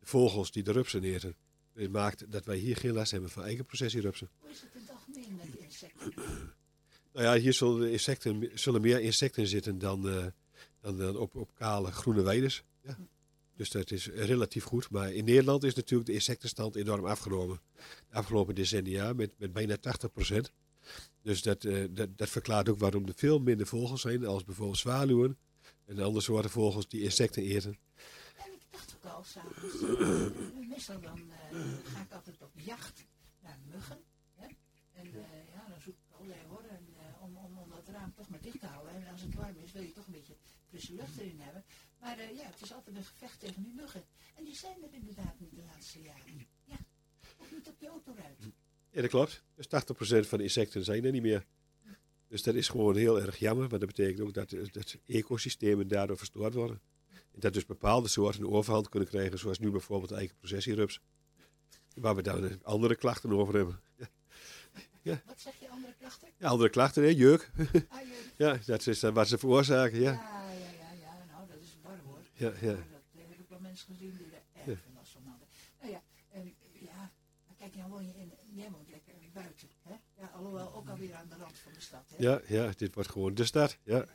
de vogels die de rupsen eten, eh, maakt dat wij hier geen last hebben van eigen processierupsen. hoe is het het algemeen met insecten? Nou ja, hier zullen, insecten, zullen meer insecten zitten dan, eh, dan, dan op, op kale groene weides. Dus dat is relatief goed. Maar in Nederland is natuurlijk de insectenstand enorm afgenomen. De afgelopen decennia met, met bijna 80 Dus dat, eh, dat, dat verklaart ook waarom er veel minder vogels zijn, als bijvoorbeeld zwaluwen en andere soorten vogels die insecten eten. En ik dacht ook al, s'avonds, uh, meestal dan uh, ga ik altijd op jacht naar muggen. Hè? En ja, dan zoek ik allerlei horen om, om, om dat raam toch maar dicht te houden. En als het warm is, wil je toch een beetje frisse lucht erin hebben. Maar uh, ja, het is altijd een gevecht tegen die muggen. En die zijn er inderdaad niet de laatste jaren. Ja, ook niet op je autoruit. Ja, dat klopt. Dus 80% van de insecten zijn er niet meer. Dus dat is gewoon heel erg jammer, want dat betekent ook dat, dat ecosystemen daardoor verstoord worden. En dat dus bepaalde soorten een overhand kunnen krijgen, zoals nu bijvoorbeeld de eigen processierups. Waar we dan andere klachten over hebben. Ja, ja. Wat zeg je, andere klachten? Ja, andere klachten, hè? Jeuk. Ah, jeuk. ja, dat is dan wat ze veroorzaken, ja. Nou, dat is warm hoor. Ja, ja. Dat heb ik wel mensen gezien die er erg veel last van hadden. Nou ja, en, ja, maar kijk, nou woon je in, jij woont lekker buiten, hè? Ja, alhoewel ook alweer aan de rand van de stad, hè? Ja, ja, dit wordt gewoon de stad, ja. Uh,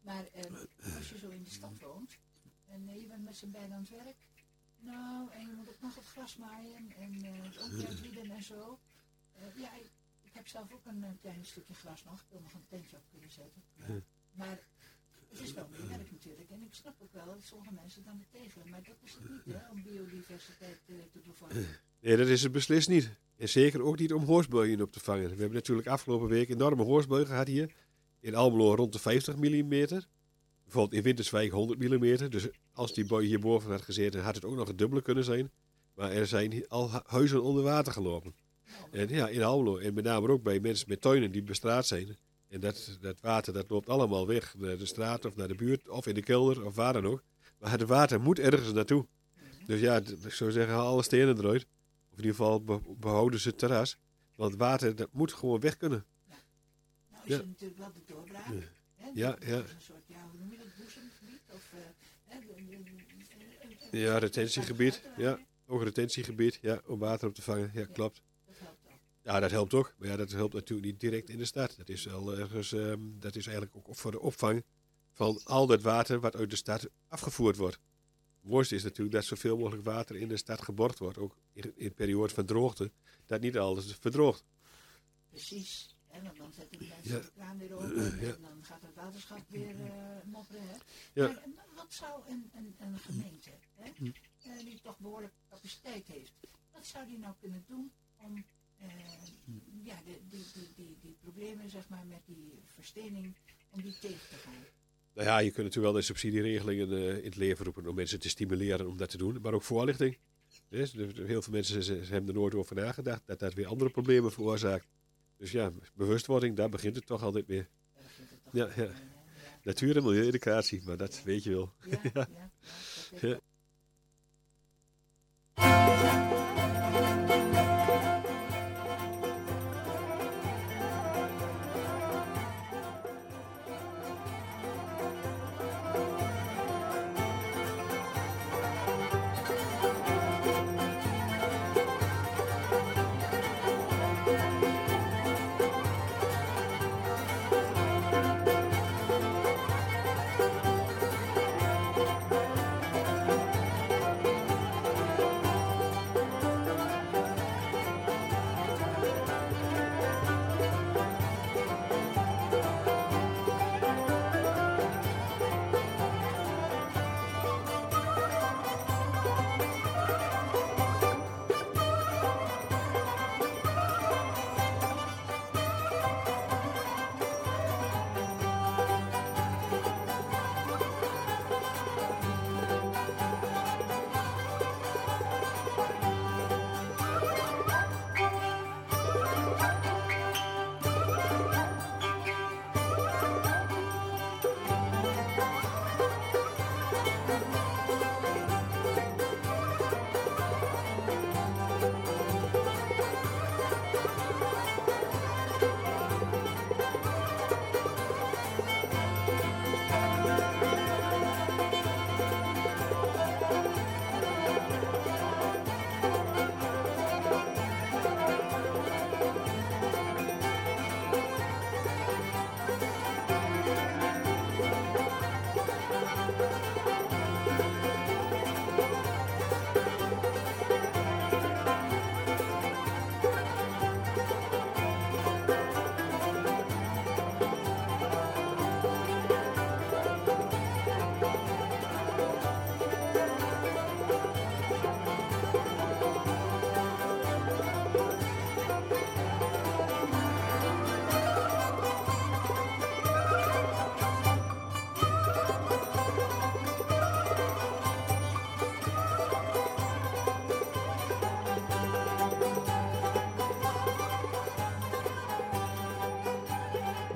maar uh, als je zo in de stad woont en uh, je bent met z'n beiden aan het werk, nou, en je moet ook nog het gras maaien en uh, en zo. Uh, ja, ik, ik, heb zelf ook een, klein stukje gras nog, ik wil nog een tentje op kunnen zetten. Ja. Maar het is wel werk natuurlijk en ik snap ook wel dat sommige mensen dan tegen, maar dat is het niet, hè, om biodiversiteit uh, te bevorderen. Nee, dat is het beslist niet. En zeker ook niet om hoorspeljen op te vangen. We hebben natuurlijk afgelopen week enorme hoorspel gehad hier. In Almelo rond de 50 mm. Bijvoorbeeld in Winterswijk 100 mm. Dus als die boy hierboven had gezeten, had het ook nog het dubbele kunnen zijn. Maar er zijn al huizen onder water gelopen. En ja, in Almelo. En met name ook bij mensen met tuinen die bestraat zijn. En dat, dat water dat loopt allemaal weg naar de straat of naar de buurt of in de kelder of waar dan ook. Maar het water moet ergens naartoe. Dus ja, ik zou zeggen, haal alle stenen eruit. Of in ieder geval behouden ze het terras. Want het water dat moet gewoon weg kunnen. Ja. Nou is ja. er natuurlijk wel de doorbraak. Ja, hè? ja. ja. Een soort, ja, hoe noem je dat, boezemgebied? Of, ja, retentiegebied. Ja, ook retentiegebied. Ja, om water op te vangen. Ja, klopt. Ja, dat helpt ook. Maar ja, dat helpt natuurlijk niet direct in de stad. Dat is, wel ergens, um, dat is eigenlijk ook voor de opvang van al dat water wat uit de stad afgevoerd wordt. Het mooiste is natuurlijk dat zoveel mogelijk water in de stad geborgd wordt. Ook in, in periode van droogte. Dat niet alles verdroogt. Precies. En dan, zetten die mensen ja. de kraan weer open. En ja. dan gaat het waterschap weer uh, mopperen. Hè? Ja. Maar wat zou een, een, een gemeente, hè, uh, die toch behoorlijk capaciteit heeft, wat zou die nou kunnen doen om ja, de, die, die, die, die problemen zeg maar, met die verstening, om die tegen te gaan? Nou ja, je kunt natuurlijk wel de subsidieregelingen uh, in het leven roepen om mensen te stimuleren om dat te doen, maar ook voorlichting. Dus, heel veel mensen hebben er nooit over nagedacht dat dat weer andere problemen veroorzaakt. Dus ja, bewustwording, daar begint het toch altijd mee. Ja, ja. Natuur- en milieueducatie, maar dat weet je wel. Ja, ja,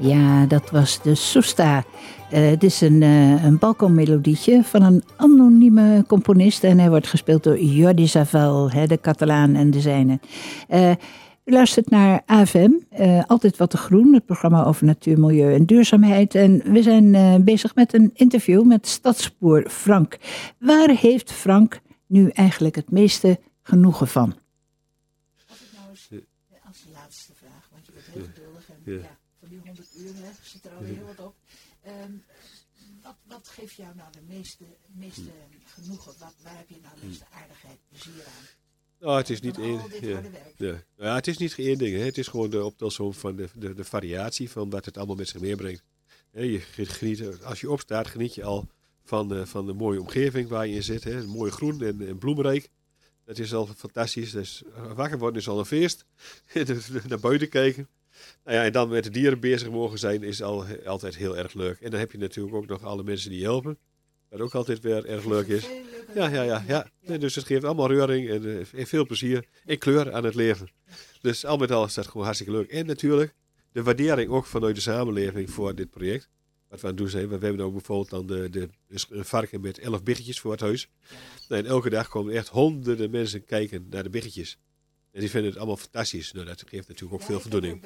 ja, dat was de Soesta. Uh, het is een, uh, een balkonmelodietje van een anonieme componist. En hij wordt gespeeld door Jordi Zaval, hè, de Catalaan en de zijne. Uh, u luistert naar AFM, Altijd Wat te Groen, het programma over natuur, milieu en duurzaamheid. En we zijn bezig met een interview met stadsboer Frank. Waar heeft Frank nu eigenlijk het meeste genoegen van? Als ik nou eens, als laatste vraag, want je bent heel geduldig en ja heel wat op. Um, wat, wat geeft jou nou de meeste, meeste genoegen? Wat, waar heb je nou de meeste aardigheid, plezier aan? Nou, het is niet één. Ja, ja. ja, het is niet één ding. Hè. Het is gewoon de optelsom van de, de, de variatie van wat het allemaal met zich meebrengt. je geniet, als je opstaat, geniet je al van, uh, van de mooie omgeving waar je in zit. Hè. Mooi groen en, en bloemrijk. Dat is al fantastisch. Dus wakker worden is al een feest. Naar buiten kijken. Nou ja, en dan met de dieren bezig mogen zijn is al, altijd heel erg leuk. En dan heb je natuurlijk ook nog alle mensen die helpen. Wat ook altijd weer erg leuk is. Ja, ja, ja. ja. dus het geeft allemaal reuring en uh, veel plezier en kleur aan het leven. Dus al met al is dat gewoon hartstikke leuk. En natuurlijk de waardering ook vanuit de samenleving voor dit project. Wat we aan het doen zijn. We hebben ook bijvoorbeeld dan de, de, een varken met elf biggetjes voor het huis. Nou, en elke dag komen echt honderden mensen kijken naar de biggetjes. En die vinden het allemaal fantastisch. Nou, dat geeft natuurlijk ook veel voldoening.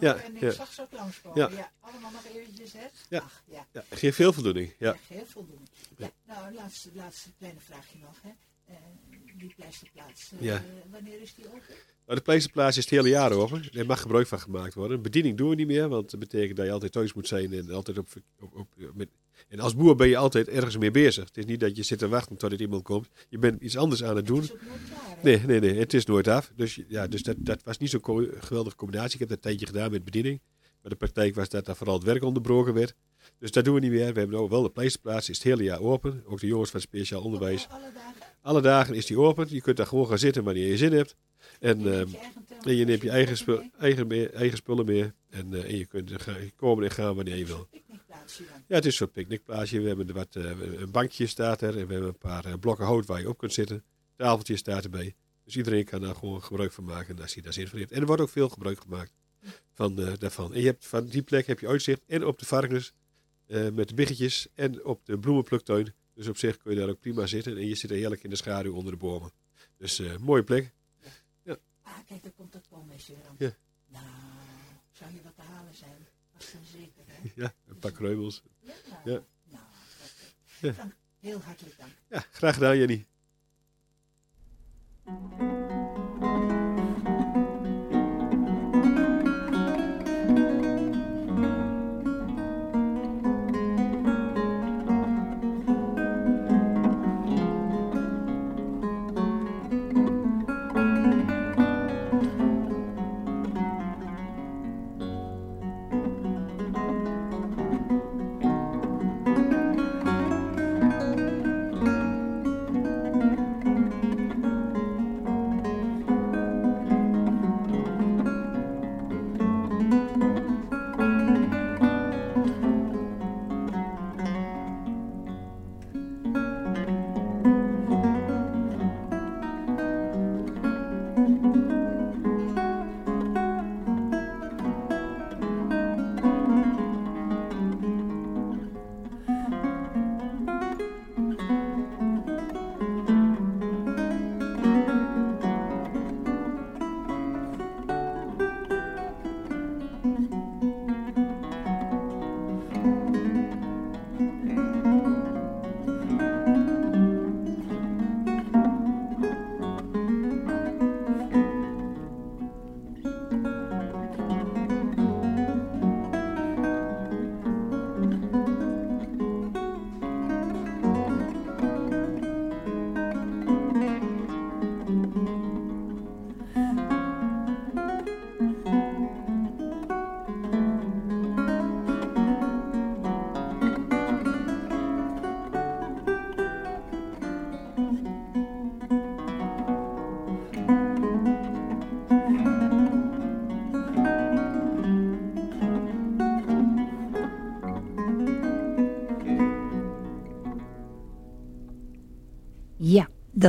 ja, en ik ja. zag ze ook langskomen. Ja. ja. allemaal nog eventjes, hè? Ja, Ach, ja. ja geeft veel voldoening. Ja, ja geeft voldoening. Ja. Nou, laatste, laatste kleine vraagje nog, hè? Uh, die pleisterplaats, uh, ja. wanneer is die open? Nou, de pleisterplaats is het hele jaar open. Er mag gebruik van gemaakt worden. Bediening doen we niet meer, want dat betekent dat je altijd thuis moet zijn en altijd op, op, op met, en als boer ben je altijd ergens mee bezig. Het is niet dat je zit te wachten tot er iemand komt. Je bent iets anders aan het doen. Nee, nee, nee, het is nooit af. Dus, ja, dus dat, dat was niet zo'n geweldige combinatie. Ik heb dat een tijdje gedaan met bediening. Maar de praktijk was dat daar vooral het werk onderbroken werd. Dus dat doen we niet meer. We hebben ook wel de pleisterplaats, is het hele jaar open. Ook de jongens van speciaal onderwijs. Alle dagen? Alle dagen is die open. Je kunt daar gewoon gaan zitten wanneer je zin hebt. En, je, neemt ehm, je neemt je eigen, spul, eigen, eigen spullen mee. En, uh, en je kunt komen en gaan wanneer je wil. Ja, het is zo'n picknickplaatsje. We hebben wat, uh, een bankje staat er. En we hebben een paar uh, blokken hout waar je op kunt zitten. Tafeltje staat erbij. Dus iedereen kan daar gewoon gebruik van maken als hij daar zin van heeft. En er wordt ook veel gebruik gemaakt van, uh, daarvan. En je hebt, van die plek heb je uitzicht en op de varkens met de biggetjes en op de bloemenpluktuin. Dus op zich kun je daar ook prima zitten. En je zit er heerlijk in de schaduw onder de bomen. Dus mooie plek. Kijk, daar komt het pommeisje weer Ja. Nou, zou je wat te halen zijn? zeker, hè? Ja, een paar kreubels. Ja. ja. Nou, ja. Dank, heel hartelijk dank. Ja, graag gedaan, Jenny.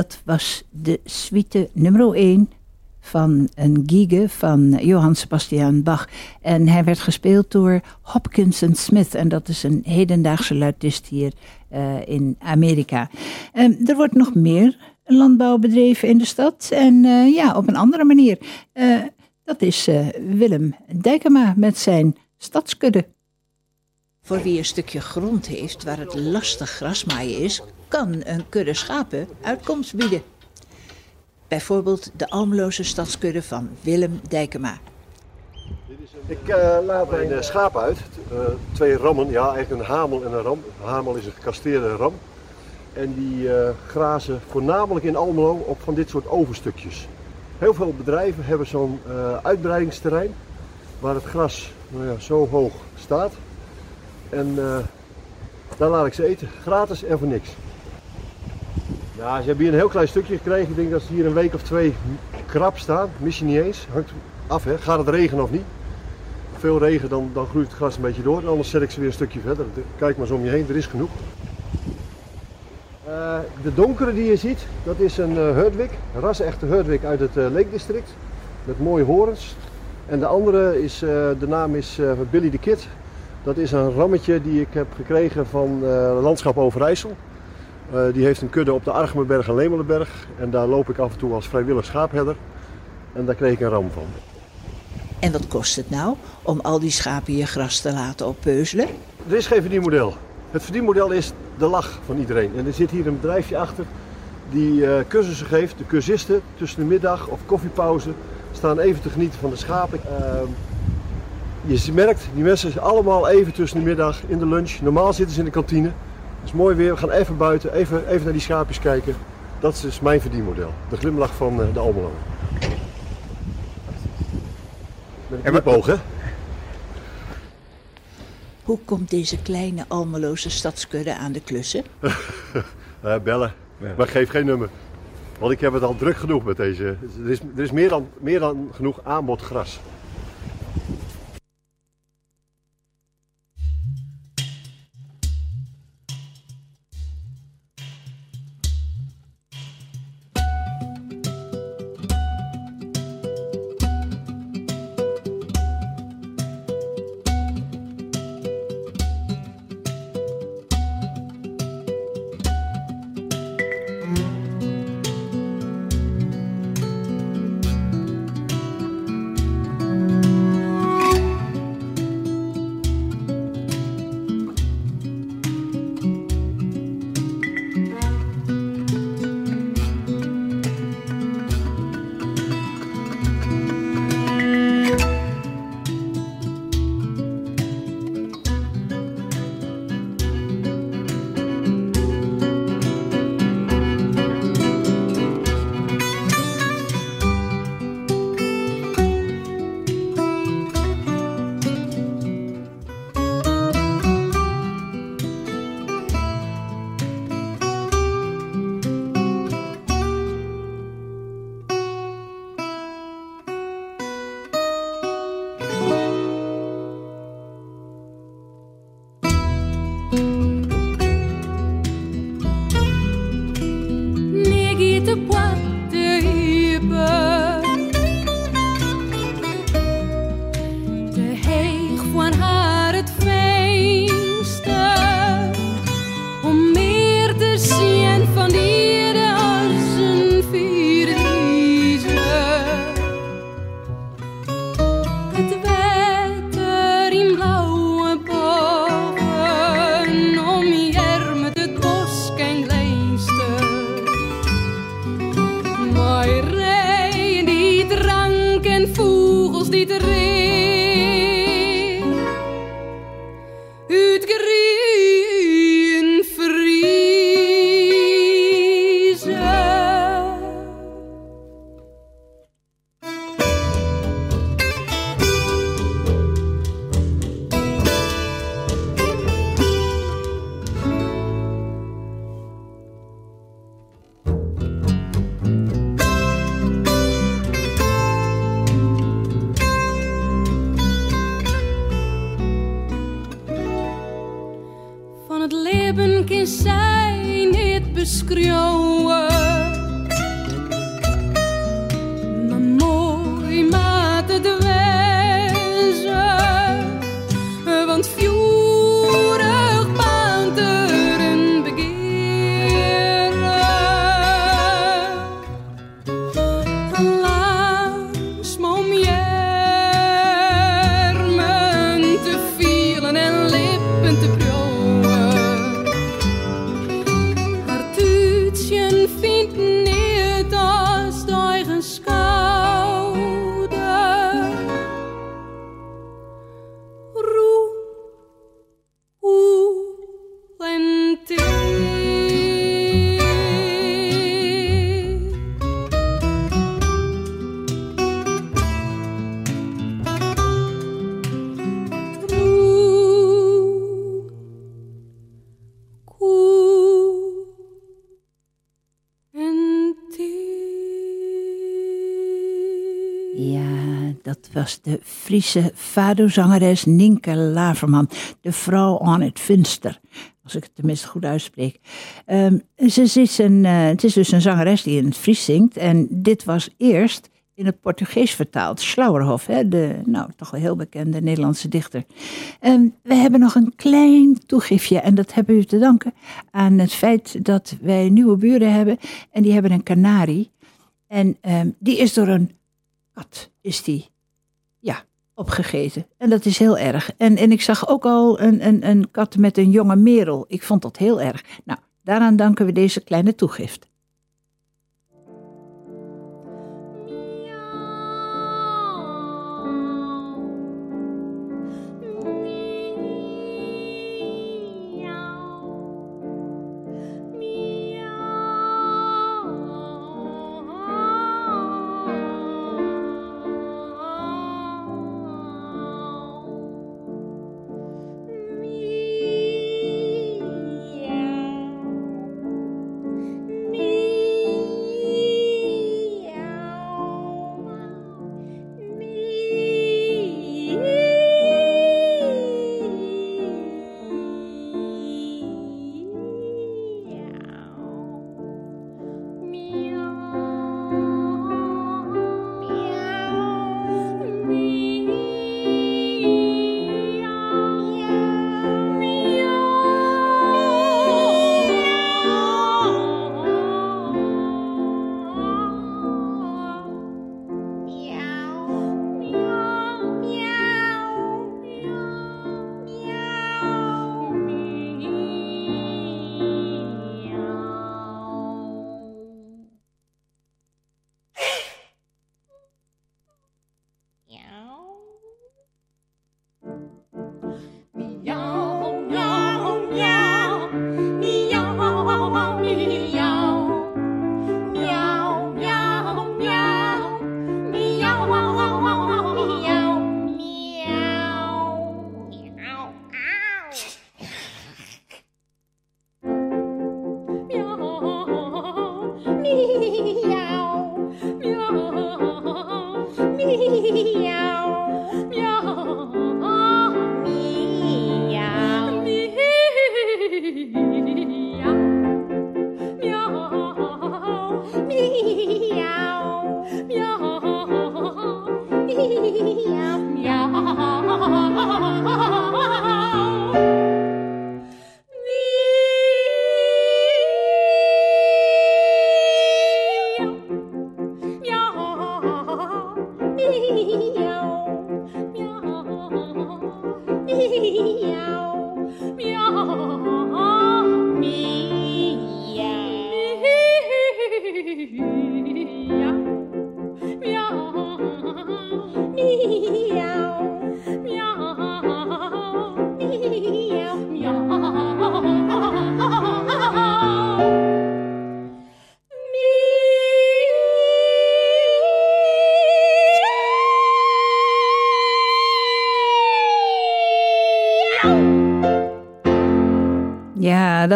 Dat was de suite nummer 1 van een gigue van Johann Sebastian Bach. En hij werd gespeeld door Hopkins Smith. En dat is een hedendaagse luidist hier uh, in Amerika. Uh, er wordt nog meer landbouw bedreven in de stad. En uh, ja, op een andere manier. dat is Willem Dijkema met zijn stadskudde. Voor wie een stukje grond heeft waar het lastig grasmaaien is, kan een kudde schapen uitkomst bieden. Bijvoorbeeld de almeloze stadskudde van Willem Dijkema. Ik uh, laat mijn uh, schaap uit. Uh, twee rammen, ja eigenlijk een hamel en een ram. Een hamel is een gekasteerde ram. En die grazen voornamelijk in Almelo op van dit soort overstukjes. Heel veel bedrijven hebben zo'n uitbreidingsterrein waar het gras nou ja, zo hoog staat. En daar laat ik ze eten, gratis en voor niks. Ja, ze hebben hier een heel klein stukje gekregen. Ik denk dat ze hier een week of twee krap staan. Misschien niet eens. Hangt af, hè. gaat het regenen of niet. Veel regen, dan, dan groeit het gras een beetje door. Anders zet ik ze weer een stukje verder. Kijk maar eens om je heen, er is genoeg. Uh, de donkere die je ziet, dat is een uh, Herdwick. Een ras-echte Herdwick uit het uh, Lake District. Met mooie horens. En de andere is, de naam is Billy the Kid. Dat is een rammetje die ik heb gekregen van Landschap Overijssel. Uh, die heeft een kudde op de Argemerberg en Lemelenberg. En daar loop ik af en toe als vrijwillig schaapherder. En daar kreeg ik een ram van. En wat kost het nou om al die schapen je gras te laten oppeuzelen? Er is geen verdienmodel. Het verdienmodel is de lach van iedereen. En er zit hier een bedrijfje achter die uh, cursussen geeft. De cursisten tussen de middag of koffiepauze staan even te genieten van de schapen. Uh, je merkt, die mensen zijn allemaal even tussen de middag in de lunch. Normaal zitten ze in de kantine. Het is mooi weer, we gaan even buiten, even, even naar die schaapjes kijken. Dat is dus mijn verdienmodel. De glimlach van uh, de Almelo. Met een knipoog, hè? Hoe komt deze kleine Almeloze stadskudde aan de klussen? uh, bellen, ja. maar geef geen nummer. Want ik heb het al druk genoeg met deze. Er is, er is meer, dan, meer dan genoeg aanbod gras. De Friese fado-zangeres Ninke Laverman, de vrouw aan het venster. Als ik het tenminste goed uitspreek. Ehm, ze is een, uh, het is dus een zangeres die in het Fries zingt. En dit was eerst in het Portugees vertaald. Slauerhof, hè, de nou, toch wel heel bekende Nederlandse dichter. En we hebben nog een klein toegiftje. En dat hebben we te danken aan het feit dat wij nieuwe buren hebben. En die hebben een kanarie. En um, die is door een kat, is die, opgegeten. En dat is heel erg. En, en ik zag ook al een, een, een kat met een jonge merel. Ik vond dat heel erg. Nou, daaraan danken we deze kleine toegift.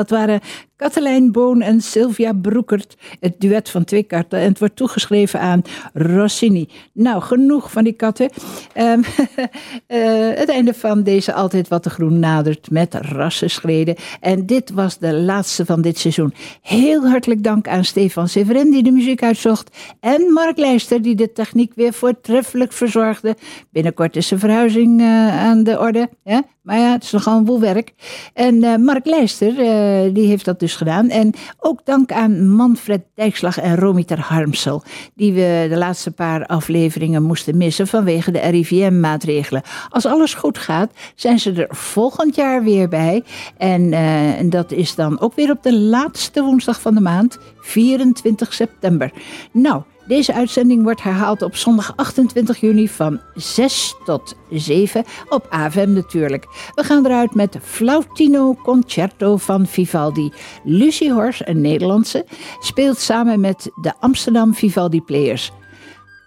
Dat waren Katelijn Boon en Sylvia Broekert. Het duet van twee katten. En het wordt toegeschreven aan Rossini. Nou, genoeg van die katten. Um, uh, het einde van deze Altijd Wat de Groen nadert met rassenschreden. En dit was de laatste van dit seizoen. Heel hartelijk dank aan Stefan Severin die de muziek uitzocht. En Mark Leister die de techniek weer voortreffelijk verzorgde. Binnenkort is de verhuizing uh, aan de orde. Ja? Maar ja, het is nogal een boel werk. En uh, Mark Leister, uh, die heeft dat dus gedaan. En ook dank aan Manfred Dijkslag en Romiter Harmsel, die we de laatste paar afleveringen moesten missen vanwege de RIVM-maatregelen. Als alles goed gaat, zijn ze er volgend jaar weer bij. En uh, dat is dan ook weer op de laatste woensdag van de maand, 24 september. Nou, deze uitzending wordt herhaald op zondag 28 juni van 6 tot 7 op AVM natuurlijk. We gaan eruit met Flautino Concerto van Vivaldi. Lucie Hors, een Nederlandse, speelt samen met de Amsterdam Vivaldi Players.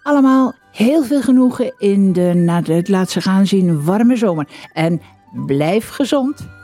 Allemaal heel veel genoegen in de, na het laatste gaan zien, warme zomer. En blijf gezond.